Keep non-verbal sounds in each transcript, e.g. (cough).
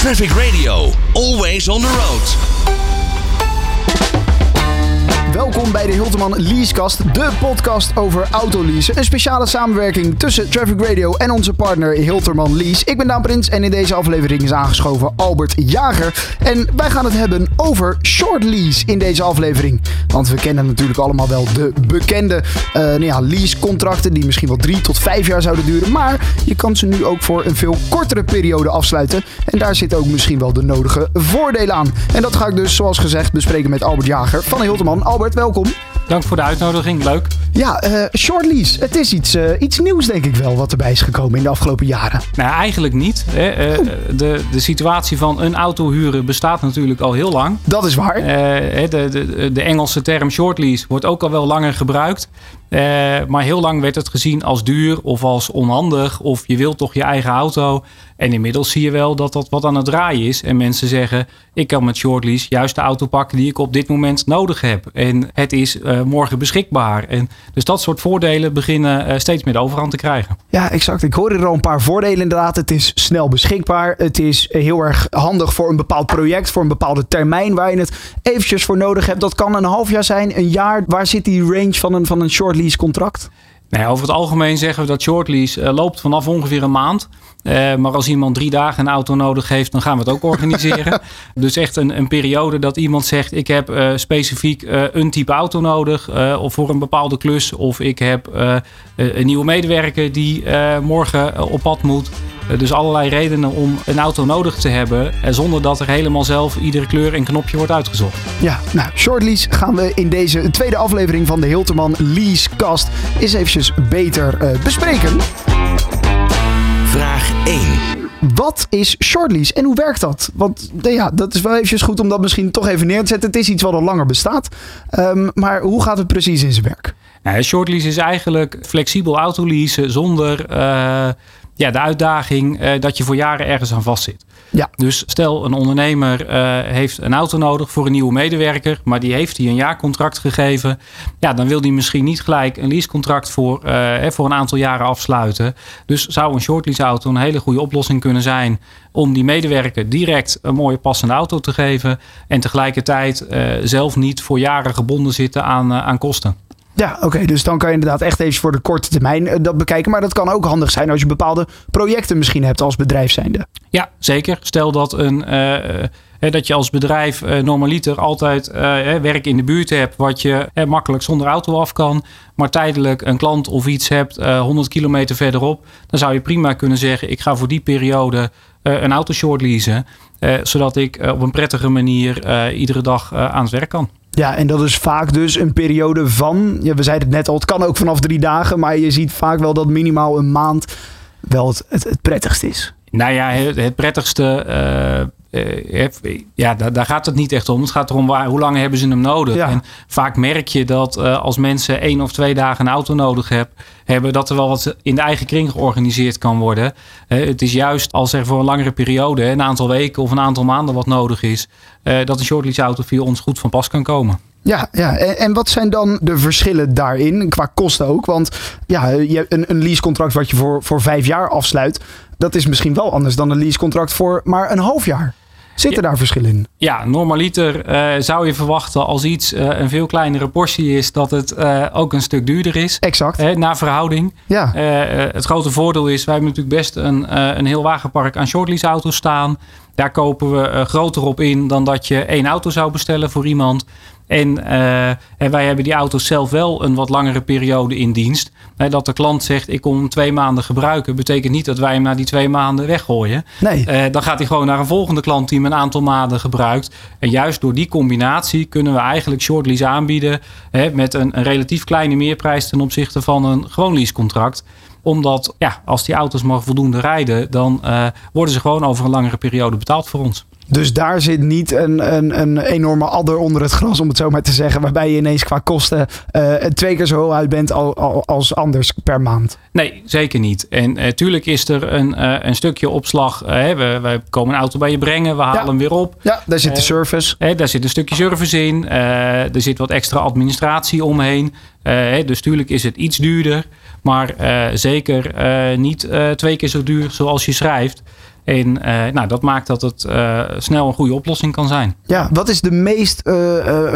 Traffic Radio, always on the road. Welkom bij de Hilterman Leasecast, de podcast over autoleasen. Een speciale samenwerking tussen Traffic Radio en onze partner Hilterman Lease. Ik ben Daan Prins en in deze aflevering is aangeschoven Albert Jager. En wij gaan het hebben over short lease in deze aflevering. Want we kennen natuurlijk allemaal wel de bekende uh, nou ja, leasecontracten die misschien wel drie tot vijf jaar zouden duren. Maar je kan ze nu ook voor een veel kortere periode afsluiten. En daar zitten ook misschien wel de nodige voordelen aan. En dat ga ik dus zoals gezegd bespreken met Albert Jager van Hilterman. Welkom. Dank voor de uitnodiging, leuk. Ja, uh, short lease. Het is iets, uh, iets nieuws denk ik wel wat erbij is gekomen in de afgelopen jaren. Nou, eigenlijk niet. Hè. Uh, de, de situatie van een auto huren bestaat natuurlijk al heel lang. Dat is waar. de, de, de Engelse term short lease wordt ook al wel langer gebruikt. maar heel lang werd het gezien als duur of als onhandig of je wilt toch je eigen auto. En inmiddels zie je wel dat dat wat aan het draaien is. En mensen zeggen, ik kan met shortlease juist de auto pakken die ik op dit moment nodig heb. En het is morgen beschikbaar. En dus dat soort voordelen beginnen uh, steeds meer de overhand te krijgen. Ja, exact. Ik hoor er al een paar voordelen inderdaad. Het is snel beschikbaar. Het is heel erg handig voor een bepaald project, voor een bepaalde termijn waar je het eventjes voor nodig hebt. Dat kan een half jaar zijn, een jaar. Waar zit die range van een, van een shortlease contract? Nou over het algemeen zeggen we dat shortlease uh, loopt vanaf ongeveer een maand. Uh, maar als iemand drie dagen een auto nodig heeft, dan gaan we het ook organiseren. (laughs) dus echt een, een, periode dat iemand zegt: Ik heb uh, specifiek uh, een type auto nodig. of voor een bepaalde klus. Of ik heb een nieuwe medewerker die morgen op pad moet. Dus allerlei redenen om een auto nodig te hebben. zonder dat er helemaal zelf iedere kleur en knopje wordt uitgezocht. Ja, nou, short lease gaan we in deze tweede aflevering van de Hilterman Leasecast eens eventjes beter bespreken. Vraag 1. Wat is shortlease en hoe werkt dat? Want ja, dat is wel eventjes goed om dat misschien toch even neer te zetten. Het is iets wat al langer bestaat. Um, maar hoe gaat het precies in zijn werk? Nou, shortlease is eigenlijk flexibel autoleasen zonder uh, ja, de uitdaging uh, dat je voor jaren ergens aan vastzit. Ja. Dus stel een ondernemer uh, heeft een auto nodig voor een nieuwe medewerker, maar die heeft hij een jaarcontract gegeven. Ja, dan wil hij misschien niet gelijk een leasecontract voor, uh, voor een aantal jaren afsluiten. Dus zou een shortlease auto een hele goede oplossing kunnen zijn om die medewerker direct een mooie passende auto te geven en tegelijkertijd zelf niet voor jaren gebonden zitten aan, aan kosten. Ja, oké. dus dan kan je inderdaad echt even voor de korte termijn uh, dat bekijken. Maar dat kan ook handig zijn als je bepaalde projecten misschien hebt als bedrijf zijnde. Ja, zeker. Stel dat, een, uh, dat je als bedrijf normaliter altijd werk in de buurt hebt... wat je makkelijk zonder auto af kan... maar tijdelijk een klant of iets hebt 100 kilometer verderop... dan zou je prima kunnen zeggen... ik ga voor die periode een auto short leasen... zodat ik op een prettige manier iedere dag aan het werk kan. Ja, en dat is vaak dus een periode van, ja, we zeiden het net al, het kan ook vanaf drie dagen, maar je ziet vaak wel dat minimaal een maand wel het, het, prettigst is. Nou ja, het, prettigste, uh, ja, daar, daar, gaat het niet echt om. Het gaat erom waar, hoe lang hebben ze hem nodig. Ja. En vaak merk je dat uh, als mensen één of twee dagen een auto nodig hebben, hebben, dat er wel wat in de eigen kring georganiseerd kan worden. het is juist als er voor een langere periode, een aantal weken of een aantal maanden wat nodig is, dat een shortlease auto via ons goed van pas kan komen. Ja, ja. En, wat zijn dan de verschillen daarin, qua kosten ook? Want ja, je, een, een leasecontract wat je voor, voor vijf jaar afsluit, dat is misschien wel anders dan een leasecontract voor maar een half jaar. Zitten ja, daar verschillen in? Ja, normaliter uh, zou je verwachten als iets uh, een veel kleinere portie is, dat het uh, ook een stuk duurder is. Exact. naar verhouding. Ja. het grote voordeel is, wij hebben natuurlijk best een, een heel wagenpark aan shortlease auto's staan. Daar kopen we groter op in dan dat je één auto zou bestellen voor iemand. En, uh, en, wij hebben die auto's zelf wel een wat langere periode in dienst. dat de klant zegt, ik kom hem twee maanden gebruiken, betekent niet dat wij hem na die twee maanden weggooien. Nee. Uh, dan gaat hij gewoon naar een volgende klant die hem een aantal maanden gebruikt. En juist door die combinatie kunnen we eigenlijk short lease aanbieden hè, met een, een relatief kleine meerprijs ten opzichte van een gewoon leasecontract omdat ja, als die auto's maar voldoende rijden, dan uh, worden ze gewoon over een langere periode betaald voor ons. Dus daar zit niet een, een, een enorme adder onder het gras, om het zo maar te zeggen. Waarbij je ineens qua kosten uh, twee keer zo uit bent als anders per maand. Nee, zeker niet. En natuurlijk uh, is er een, uh, een stukje opslag. we, we, komen een auto bij je brengen, we halen ja. hem weer op. Ja, daar zit de service. daar zit een stukje service in. er zit wat extra administratie omheen. dus natuurlijk is het iets duurder. Maar zeker niet twee keer zo duur zoals je schrijft. En nou, dat maakt dat het snel een goede oplossing kan zijn. Ja, wat is de meest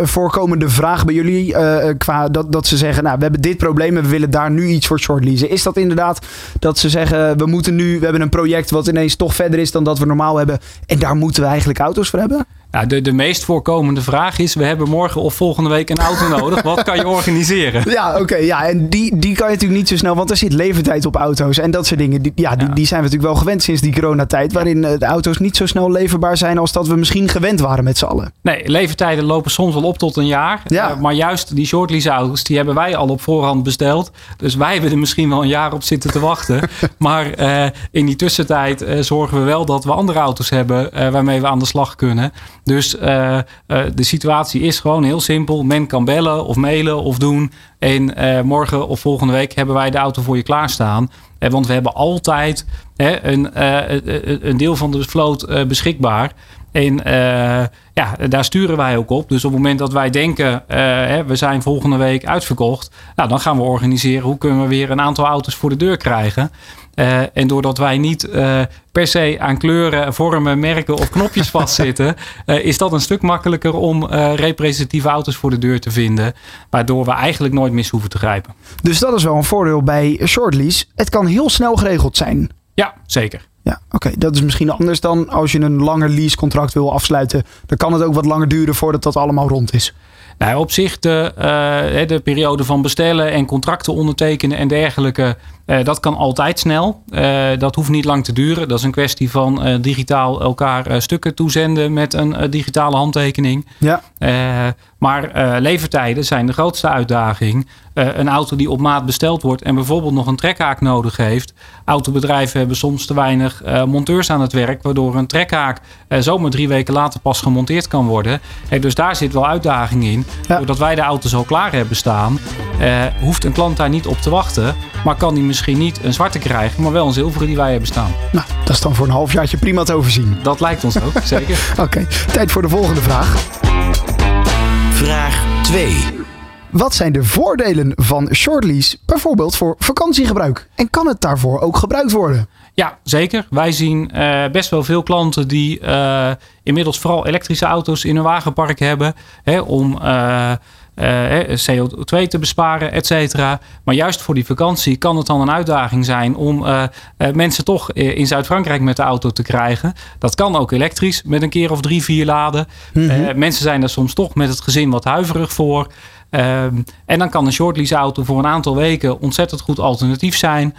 voorkomende vraag bij jullie? qua dat, dat ze zeggen, nou, we hebben dit probleem en we willen daar nu iets voor shortleasen. Is dat inderdaad dat ze zeggen, we moeten nu, we hebben een project wat ineens toch verder is dan dat we normaal hebben. En daar moeten we eigenlijk auto's voor hebben? Nou, de, de meest voorkomende vraag is: we hebben morgen of volgende week een auto nodig. Wat kan je organiseren? (laughs) Ja, oké. ja, en die, die kan je natuurlijk niet zo snel, want er zit levertijd op auto's en dat soort dingen. Die, ja, die, die zijn we natuurlijk wel gewend sinds die coronatijd, waarin eh, de auto's niet zo snel leverbaar zijn als dat we misschien gewend waren met z'n allen. Nee, levertijden lopen soms wel op tot een jaar. Ja. Uh, maar juist die shortlease auto's, die hebben wij al op voorhand besteld. Dus wij hebben er misschien wel een jaar op zitten te wachten. (laughs) maar uh, in die tussentijd zorgen we wel dat we andere auto's hebben waarmee we aan de slag kunnen. Dus uh, uh, de situatie is gewoon heel simpel. Men kan bellen of mailen of doen. En uh, morgen of volgende week hebben wij de auto voor je klaarstaan. Want we hebben altijd een, een deel van de vloot beschikbaar. En ja, daar sturen wij ook op. Dus op het moment dat wij denken, hè, we zijn volgende week uitverkocht. Nou, dan gaan we organiseren hoe kunnen we weer een aantal auto's voor de deur krijgen. Uh, en doordat wij niet uh, per se aan kleuren, vormen, merken of knopjes (laughs) vastzitten, uh, is dat een stuk makkelijker om representatieve auto's voor de deur te vinden. Waardoor we eigenlijk nooit mis hoeven te grijpen. Dus dat is wel een voordeel bij shortlease. Het kan heel snel geregeld zijn. Ja, zeker. Ja, oké. Dat is misschien anders dan als je een langer leasecontract wil afsluiten. Dan kan het ook wat langer duren voordat dat allemaal rond is. Nou, op zich de, de periode van bestellen en contracten ondertekenen en dergelijke, uh, dat kan altijd snel. Uh, dat hoeft niet lang te duren. Dat is een kwestie van digitaal elkaar stukken toezenden met een digitale handtekening. Ja. maar levertijden zijn de grootste uitdaging. een auto die op maat besteld wordt en bijvoorbeeld nog een trekhaak nodig heeft. Autobedrijven hebben soms te weinig monteurs aan het werk, waardoor een trekhaak zomaar drie weken later pas gemonteerd kan worden. dus daar zit wel uitdaging in. Doordat wij de auto's al klaar hebben staan, hoeft een klant daar niet op te wachten, maar kan die misschien niet een zwarte krijgen, maar wel een zilveren die wij hebben staan. Nou, dat is dan voor een halfjaartje prima te overzien. Dat lijkt ons ook, (laughs) zeker. Oké, tijd voor de volgende vraag. Vraag 2. Wat zijn de voordelen van shortlease, bijvoorbeeld voor vakantiegebruik? En kan het daarvoor ook gebruikt worden? Ja, zeker. Wij zien uh, best wel veel klanten die uh, inmiddels vooral elektrische auto's in hun wagenpark hebben. Hè, om uh, CO2 te besparen, et cetera. Maar juist voor die vakantie kan het dan een uitdaging zijn om uh, mensen toch in Zuid-Frankrijk met de auto te krijgen. Dat kan ook elektrisch, met een keer of drie, vier laden. Mm -hmm. mensen zijn er soms toch met het gezin wat huiverig voor. Ehm, en dan kan een shortlease auto voor een aantal weken ontzettend goed alternatief zijn.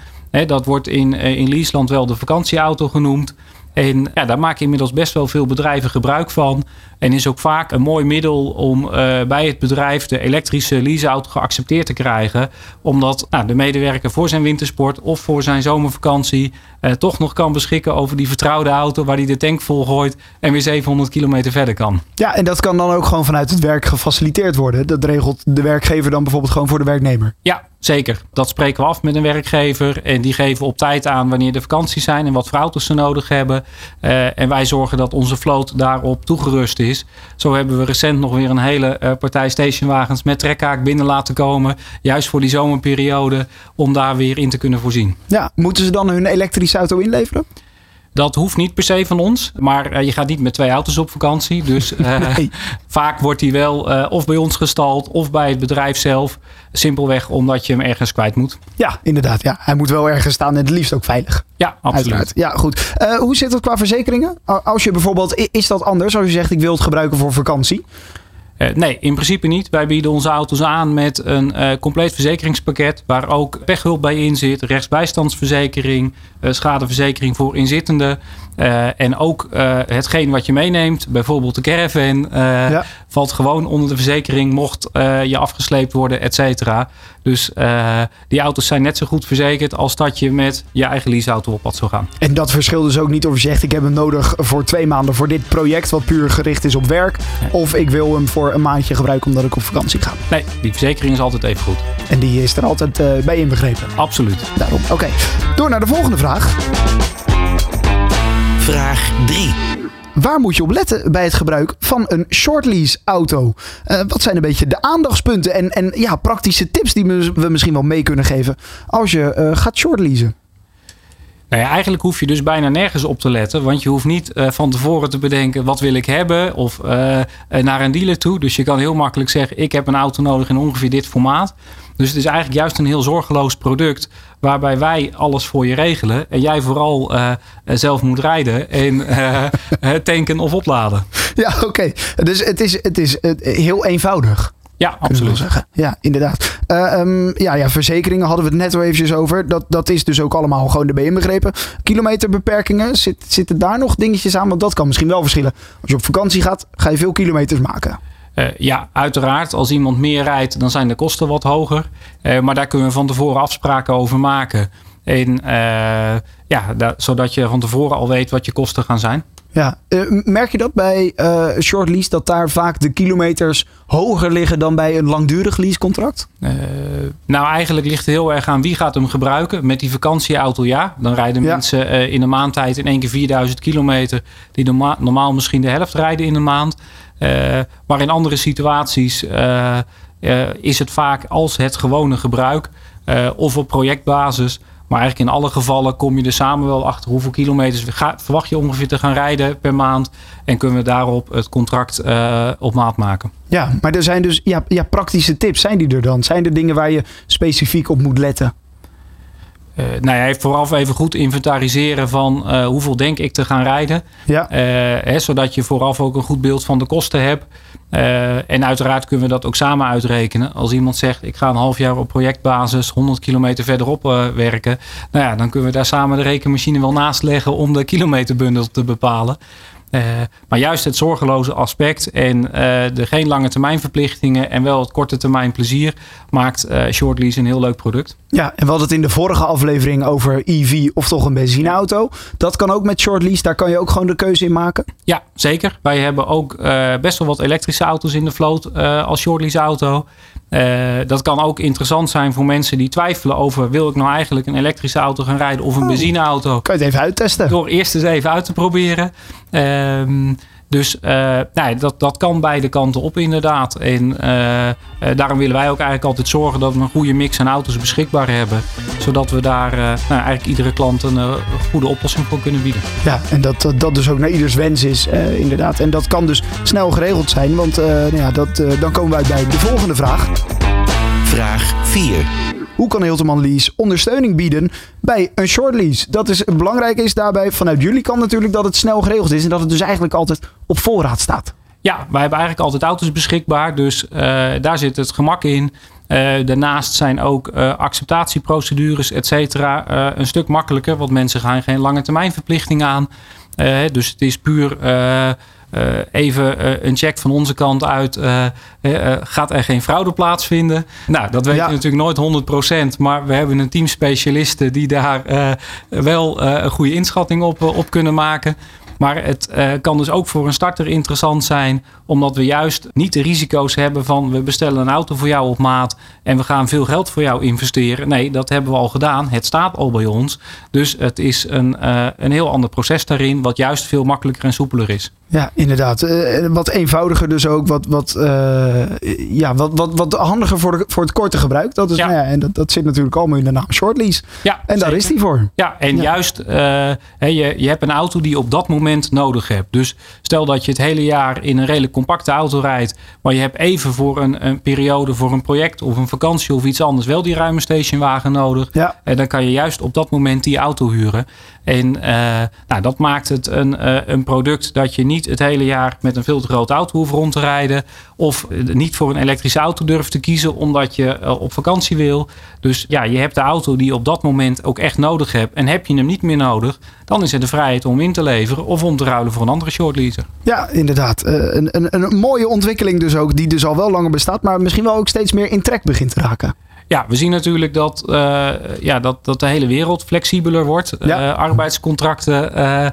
dat wordt in, in Leaseland wel de vakantieauto genoemd. En ja, daar maken inmiddels best wel veel bedrijven gebruik van. En is ook vaak een mooi middel om uh, bij het bedrijf de elektrische leaseauto geaccepteerd te krijgen. Omdat nou, de medewerker voor zijn wintersport of voor zijn zomervakantie uh, toch nog kan beschikken over die vertrouwde auto waar hij de tank vol gooit en weer 700 kilometer verder kan. Ja, en dat kan dan ook gewoon vanuit het werk gefaciliteerd worden. Dat regelt de werkgever dan bijvoorbeeld gewoon voor de werknemer. Ja, Zeker. Dat spreken we af met een werkgever. En die geven op tijd aan wanneer de vakanties zijn en wat voor auto's ze nodig hebben. Uh, en wij zorgen dat onze vloot daarop toegerust is. Zo hebben we recent nog weer een hele uh, partij stationwagens met trekhaak binnen laten komen. Juist voor die zomerperiode. Om daar weer in te kunnen voorzien. Ja, moeten ze dan hun elektrische auto inleveren? Dat hoeft niet per se van ons. Maar uh, je gaat niet met twee auto's op vakantie. Dus (laughs) nee. vaak wordt die wel uh, of bij ons gestald of bij het bedrijf zelf. Simpelweg omdat je hem ergens kwijt moet. Ja, inderdaad. Ja. Hij moet wel ergens staan en het liefst ook veilig. Ja, absoluut. Uiteraard. Ja, goed. hoe zit het qua verzekeringen? Als je bijvoorbeeld, is dat anders als je zegt ik wil het gebruiken voor vakantie? Uh, nee, in principe niet. Wij bieden onze auto's aan met een uh, compleet verzekeringspakket. Waar ook pechhulp bij in zit, rechtsbijstandsverzekering, uh, schadeverzekering voor inzittenden. en ook hetgeen wat je meeneemt, bijvoorbeeld de caravan, ja. Valt gewoon onder de verzekering mocht je afgesleept worden, et cetera. Dus die auto's zijn net zo goed verzekerd als dat je met je eigen leaseauto op pad zou gaan. En dat verschilt dus ook niet of je zegt ik heb hem nodig voor twee maanden voor dit project wat puur gericht is op werk. Of ik wil hem voor een maandje gebruiken omdat ik op vakantie ga. Nee, die verzekering is altijd even goed. En die is er altijd uh, bij inbegrepen. Absoluut. Daarom. Oké, okay. door naar de volgende vraag. Vraag 3. Waar moet je op letten bij het gebruik van een shortlease auto? Uh, wat zijn een beetje de aandachtspunten en, en ja, praktische tips die we misschien wel mee kunnen geven als je uh, gaat shortleasen? Nou ja, eigenlijk hoef je dus bijna nergens op te letten. Want je hoeft niet uh, van tevoren te bedenken wat wil ik hebben. Of uh, naar een dealer toe. Dus je kan heel makkelijk zeggen ik heb een auto nodig in ongeveer dit formaat. Dus het is eigenlijk juist een heel zorgeloos product. Waarbij wij alles voor je regelen. En jij vooral zelf moet rijden en (laughs) tanken of opladen. Ja, oké. Dus het is, het is heel eenvoudig. Ja, absoluut. Zeggen. Ja, inderdaad. Uh, um, ja, ja, verzekeringen hadden we het net al eventjes over. Dat, dat is dus ook allemaal gewoon erbij inbegrepen. Kilometerbeperkingen, zit, zitten daar nog dingetjes aan? Want dat kan misschien wel verschillen. Als je op vakantie gaat, ga je veel kilometers maken. Uh, ja, uiteraard. Als iemand meer rijdt, dan zijn de kosten wat hoger. Uh, maar daar kunnen we van tevoren afspraken over maken. En ja, zodat je van tevoren al weet wat je kosten gaan zijn. Ja, uh, merk je dat bij uh, short lease dat daar vaak de kilometers hoger liggen dan bij een langdurig leasecontract? Uh, nou, eigenlijk ligt het heel erg aan wie gaat hem gebruiken. Met die vakantieauto ja. Dan rijden mensen in een maandtijd in één keer 4000 kilometer. Die norma normaal misschien de helft rijden in een maand. maar in andere situaties is het vaak als het gewone gebruik of op projectbasis maar eigenlijk in alle gevallen kom je er samen wel achter hoeveel kilometers verwacht je ongeveer te gaan rijden per maand. En kunnen we daarop het contract uh, op maat maken. Ja, maar er zijn dus ja, ja, praktische tips. Zijn die er dan? Zijn er dingen waar je specifiek op moet letten? Uh, nou ja, vooral even goed inventariseren van uh, hoeveel denk ik te gaan rijden. Ja. Uh, hè, zodat je vooraf ook een goed beeld van de kosten hebt. en uiteraard kunnen we dat ook samen uitrekenen. Als iemand zegt ik ga een half jaar op projectbasis 100 kilometer verderop werken. Nou ja, dan kunnen we daar samen de rekenmachine wel naast leggen om de kilometerbundel te bepalen. Uh, maar juist het zorgeloze aspect en uh, de geen lange termijn verplichtingen en wel het korte termijn plezier maakt uh, Shortlease een heel leuk product. Ja, en we hadden het in de vorige aflevering over EV of toch een benzineauto. Dat kan ook met Shortlease, daar kan je ook gewoon de keuze in maken? Ja, zeker. Wij hebben ook best wel wat elektrische auto's in de vloot als Shortlease auto. Uh, dat kan ook interessant zijn voor mensen die twijfelen over... wil ik nou eigenlijk een elektrische auto gaan rijden of een oh, benzineauto? Kan je het even uittesten? Door eerst eens even uit te proberen. Uh, dus uh, nou, dat, dat kan beide kanten op inderdaad. En uh, daarom willen wij ook eigenlijk altijd zorgen dat we een goede mix aan auto's beschikbaar hebben. Zodat we daar nou, eigenlijk iedere klant een goede oplossing voor kunnen bieden. Ja, en dat dat dus ook naar ieders wens is inderdaad. En dat kan dus snel geregeld zijn, want nou ja, dat, dan komen wij bij de volgende vraag. Vraag 4. Hoe kan Hilterman Lease ondersteuning bieden bij een short lease? Dat is belangrijk is daarbij vanuit jullie kant natuurlijk dat het snel geregeld is en dat het dus eigenlijk altijd op voorraad staat. Ja, wij hebben eigenlijk altijd auto's beschikbaar, dus uh, daar zit het gemak in. Uh, daarnaast zijn ook uh, acceptatieprocedures, et cetera, een stuk makkelijker, want mensen gaan geen lange termijn verplichting aan. dus het is puur even uh, een check van onze kant uit. Uh, gaat er geen fraude plaatsvinden? Nou, dat weet je natuurlijk nooit 100%. Maar we hebben een team specialisten die daar wel een goede inschatting op, op kunnen maken. Maar het uh, kan dus ook voor een starter interessant zijn, omdat we juist niet de risico's hebben van we bestellen een auto voor jou op maat en we gaan veel geld voor jou investeren. Nee, dat hebben we al gedaan. Het staat al bij ons. Dus het is een, uh, een heel ander proces daarin, wat juist veel makkelijker en soepeler is. Ja, inderdaad. Uh, wat eenvoudiger dus ook. Wat, wat, ja, wat, wat, wat handiger voor, de, voor het korte gebruik. Dat is, ja. Nou ja, en dat, dat zit natuurlijk allemaal in de naam short lease. Ja, en daar is die voor. Ja, en ja. juist, je, je hebt een auto die op dat moment moment nodig hebt. Dus stel dat je het hele jaar in een redelijk compacte auto rijdt, maar je hebt even voor een, een periode, voor een project of een vakantie of iets anders wel die ruime stationwagen nodig. Ja. En dan kan je juist op dat moment die auto huren. En uh, nou, dat maakt het een, uh, een product dat je niet het hele jaar met een veel te grote auto hoeft rond te rijden. Of niet voor een elektrische auto durft te kiezen omdat je op vakantie wil. Dus ja, je hebt de auto die je op dat moment ook echt nodig hebt. En heb je hem niet meer nodig, dan is er de vrijheid om in te leveren of om te ruilen voor een andere shortleaser. Ja, inderdaad. Een, een, een mooie ontwikkeling dus ook, die dus al wel langer bestaat, maar misschien wel ook steeds meer in trek begint te raken. Ja, we zien natuurlijk dat, uh, ja, dat, dat de hele wereld flexibeler wordt. Ja. Uh, arbeidscontracten uh,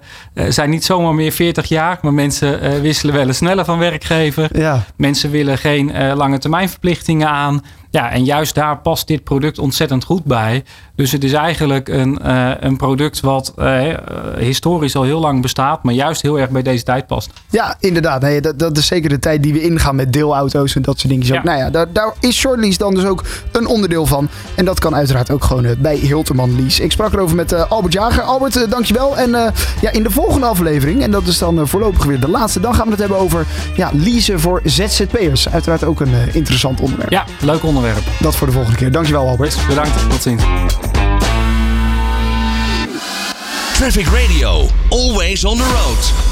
zijn niet zomaar meer 40 jaar, maar mensen wisselen wel eens sneller van werkgever. Ja. Mensen willen geen lange termijn verplichtingen aan. Ja, en juist daar past dit product ontzettend goed bij. Dus het is eigenlijk een, uh, een product wat uh, historisch al heel lang bestaat, maar juist heel erg bij deze tijd past. Ja, inderdaad. Nee, dat, dat is zeker de tijd die we ingaan met deelauto's en dat soort dingen. Ja. Nou ja, daar, daar is shortlease dan dus ook een onderdeel van. En dat kan uiteraard ook gewoon bij Hilterman Lease. Ik sprak erover met Albert Jager. Albert, dankjewel. En ja, in de volgende aflevering, en dat is dan voorlopig weer de laatste, dan gaan we het hebben over ja, leasen voor ZZP'ers. Uiteraard ook een interessant onderwerp. Ja, leuk onderwerp. Dat voor de volgende keer. Dankjewel Albert. Bedankt. Tot ziens. Traffic Radio, always on the road.